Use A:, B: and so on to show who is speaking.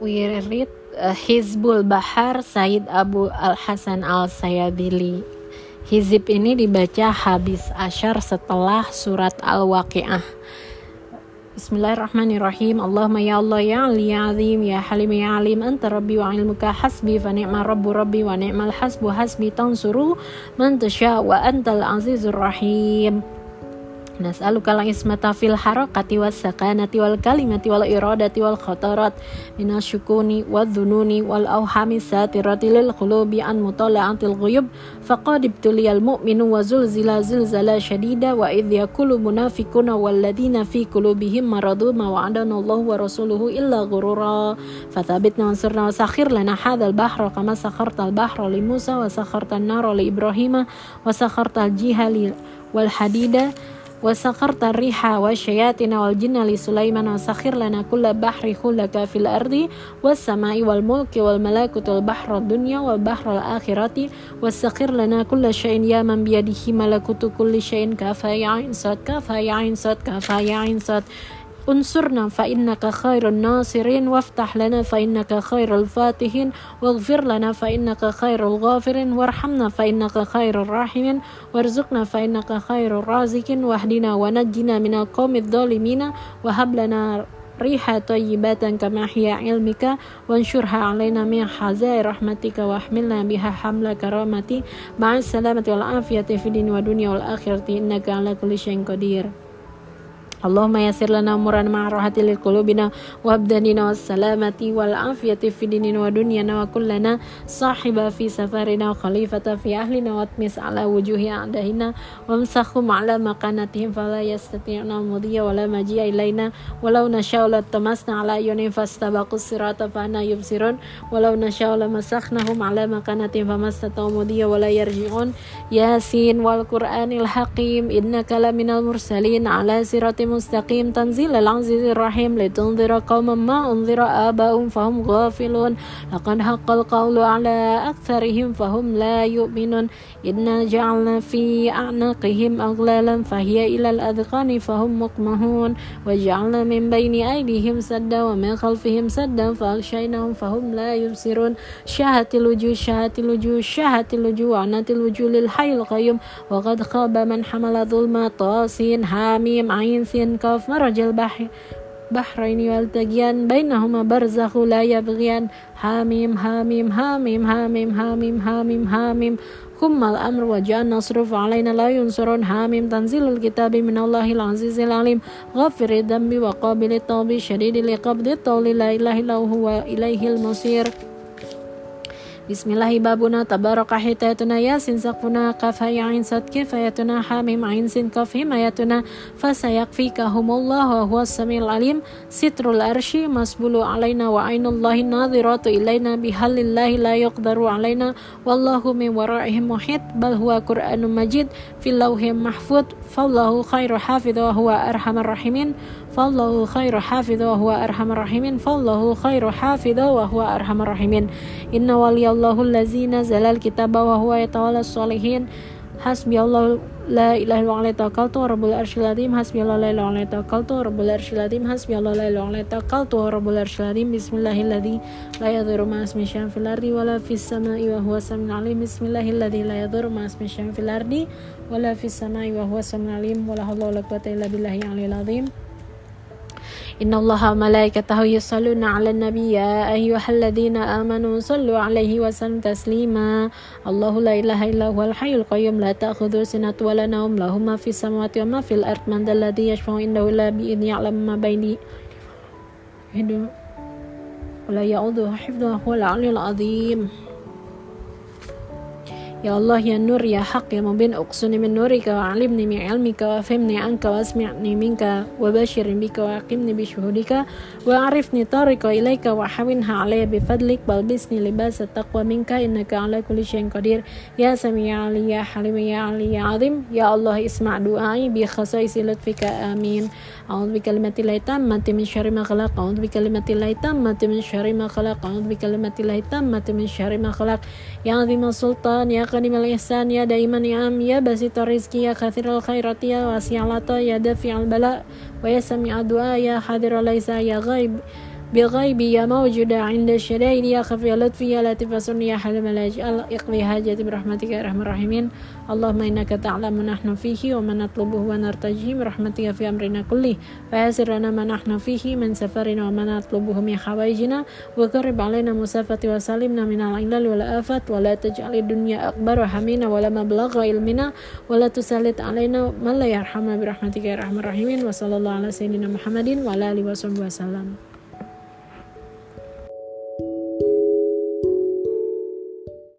A: we read uh, Hizbul Bahar Said Abu Al Hasan Al Sayadili. Hizib ini dibaca habis asyar setelah surat Al-Waqi'ah. Bismillahirrahmanirrahim. Allahumma ya Allah ya Ali ya Azim ya Halim ya Alim anta rabbi wa ilmuka hasbi fa ni'ma rabbu rabbi wa ni'mal hasbu hasbi tansuru man tasha wa antal azizur rahim. نسألك العصمة في الحركة والسكانة والكلمة والإرادة والخطرات من الشكون والذنون والأوهام الساترة للقلوب عن مطالعة الغيوب فقد ابتلي المؤمن وزلزل زلزلا شديدا وإذ يقول منافقون والذين في قلوبهم مرض ما وعدنا الله ورسوله إلا غرورا فثبتنا وانصرنا وسخر لنا هذا البحر كما سخرت البحر لموسى وسخرت النار لإبراهيم وسخرت الجهل والحديد وسخرت الريح والشياطين والجن لسليمان وسخر لنا كل بحر خلك في الأرض والسماء والملك والملائكة والبحر الدنيا والبحر الآخرة وسخر لنا كل شيء يا من بيده ملكوت كل شيء كفى يا عين صاد كفى يا عين صاد كفى يا عين صاد انصرنا فإنك خير الناصرين وافتح لنا فإنك خير الفاتحين واغفر لنا فإنك خير الغافرين وارحمنا فإنك خير الراحمين وارزقنا فإنك خير الرازقين واهدنا ونجنا من القوم الظالمين وهب لنا ريحة طيبة كما هي علمك وانشرها علينا من حزائر رحمتك واحملنا بها حمل كرامتي مع السلامة والعافية في الدين والدنيا والآخرة إنك على كل شيء قدير. اللهم يسر لنا أمورنا مع راحة لقلوبنا وأبداننا والسلامة والعافية في ديننا ودنيانا وكلنا صاحبا في سفرنا وخليفة في أهلنا واتمس على وجوه أعدائنا وامسخهم على مكانتهم فلا يستطيعون المضي ولا مجيء إلينا. ولو نشاء لطمسنا على أعينهم فاستبقوا الصراط فأنا يبصرون. ولو نشاء لمسخناهم على مكانتهم فما استطاعوا مضي ولا يرجعون. ياسين والقرآن الحكيم إنك لمن المرسلين على صراط مستقيم تنزيل العزيز الرحيم لتنذر قوما ما أنذر آباؤهم فهم غافلون. لقد حق القول على أكثرهم فهم لا يؤمنون. إنا جعلنا في أعناقهم أغلالا فهي إلى الأذقان فهم مقمهون وجعلنا من بين أيديهم سدا ومن خلفهم سدا فأغشيناهم فهم لا يبصرون. شاهت الوجوه شاهت الوجوه شاهت الوجوه وعنت الوجوه للحي القيوم. وقد خاب من حمل ظلم طاسين حاميم عين سين. كاف مرج البحر بحرين يلتقيان. بينهما برزخ لا يبغيان. حاميم حاميم حاميم حاميم حاميم حاميم حاميم ثم الأمر وجاء النصر فعلينا لا ينصرون. حاميم تنزيل الكتاب من الله العزيز العليم. غفر الذنب وقابل التوب شديد لقبض الطول. لا إله إلا هو إليه المصير. بسم الله بابنا تبارك حتايتنا ياسين سقفنا قف هي عين صد كفايتنا حميم عين سين قف حمايتنا فسيكفيكهم الله وهو السميع العليم ستر الأرش مسبول علينا وعين الله ناظرة إلينا بهل الله لا يقدر علينا والله من ورائهم محيط بل هو قرآن مجيد في اللوح محفوظ فالله خير حافظ وهو أرحم الراحمين فالله خير حافظ وهو أرحم الراحمين فالله خير حافظ وهو أرحم الراحمين إن ولي Allahu allazi nazala al-kitaba wa huwa yatawalla salihin hasbi Allah la ilaha illa huwa tawakkaltu rabbul arsyil azim. Hasbi Allah la ilaha illa tawakkaltu rabbul arsyil azim. Hasbi Allah la ilaha illa tawakkaltu rabbul arsyil azim. Bismillahilladzi la yadhurru ma ismi syai'un fil ardi wala fis samai wa huwa samiul alim. Bismillahilladzi la yadhurru ma ismi fil ardi wala fis samai wa huwa samiul alim. Wala haula wala quwwata illa billahi al-aliyyil azim إن الله وملائكته يصلون على النبي يا أيها الذين آمنوا صلوا عليه وسلم تسليما. الله لا إله إلا هو الحي القيوم لا تأخذ سنة ولا نوم له ما في السماوات وما في الأرض. من ذا الذي يشفع عنده إلا بإذن يعلم ما بين ولا يعوذ حفظه هو العلي العظيم. يا الله يا نور يا حق يا مبين أقصني من نورك وعلمني من علمك وفهمني عنك واسمعني منك وبشر بك وأقمني بشهودك وأعرفني طريق إليك وحوينها علي بفضلك بلبسني لباس التقوى منك إنك على كل شيء قدير يا سميع علي يا حليم يا علي يا عظيم يا الله اسمع دعائي بخصائص لطفك آمين أعوذ بكلمات الله التامة من شر ما خلق أعوذ بكلمات الله التامة من شر ما خلق أعوذ بكلمات الله التامة من شر ما خلق يا عظيم السلطان يا قديم الإحسان يا دائما يا أم يا بسيط الرزق يا كثير الخيرات يا واسع العطاء يا دافع البلاء ويا سميع الدعاء يا حاضر ليس يا غيب بغيب يا موجودة عند الشدائد يا خفي لطفي يا لطيف يا حلم الأجل اقضي حاجتي برحمتك يا أرحم الراحمين. اللهم إنك تعلم ما نحن فيه وما نطلبه ونرتجيه برحمتك في أمرنا كله. فيسر لنا ما نحن فيه من سفرنا وما نطلبه من حوائجنا وقرب علينا مسافة وسلمنا من العلل والآفات. ولا تجعل الدنيا أكبر همنا ولا مبلغ علمنا. ولا تسلط علينا من لا يرحمنا برحمتك يا أرحم الراحمين. وصلى الله على سيدنا محمد وعلى آله وصحبه وسلم.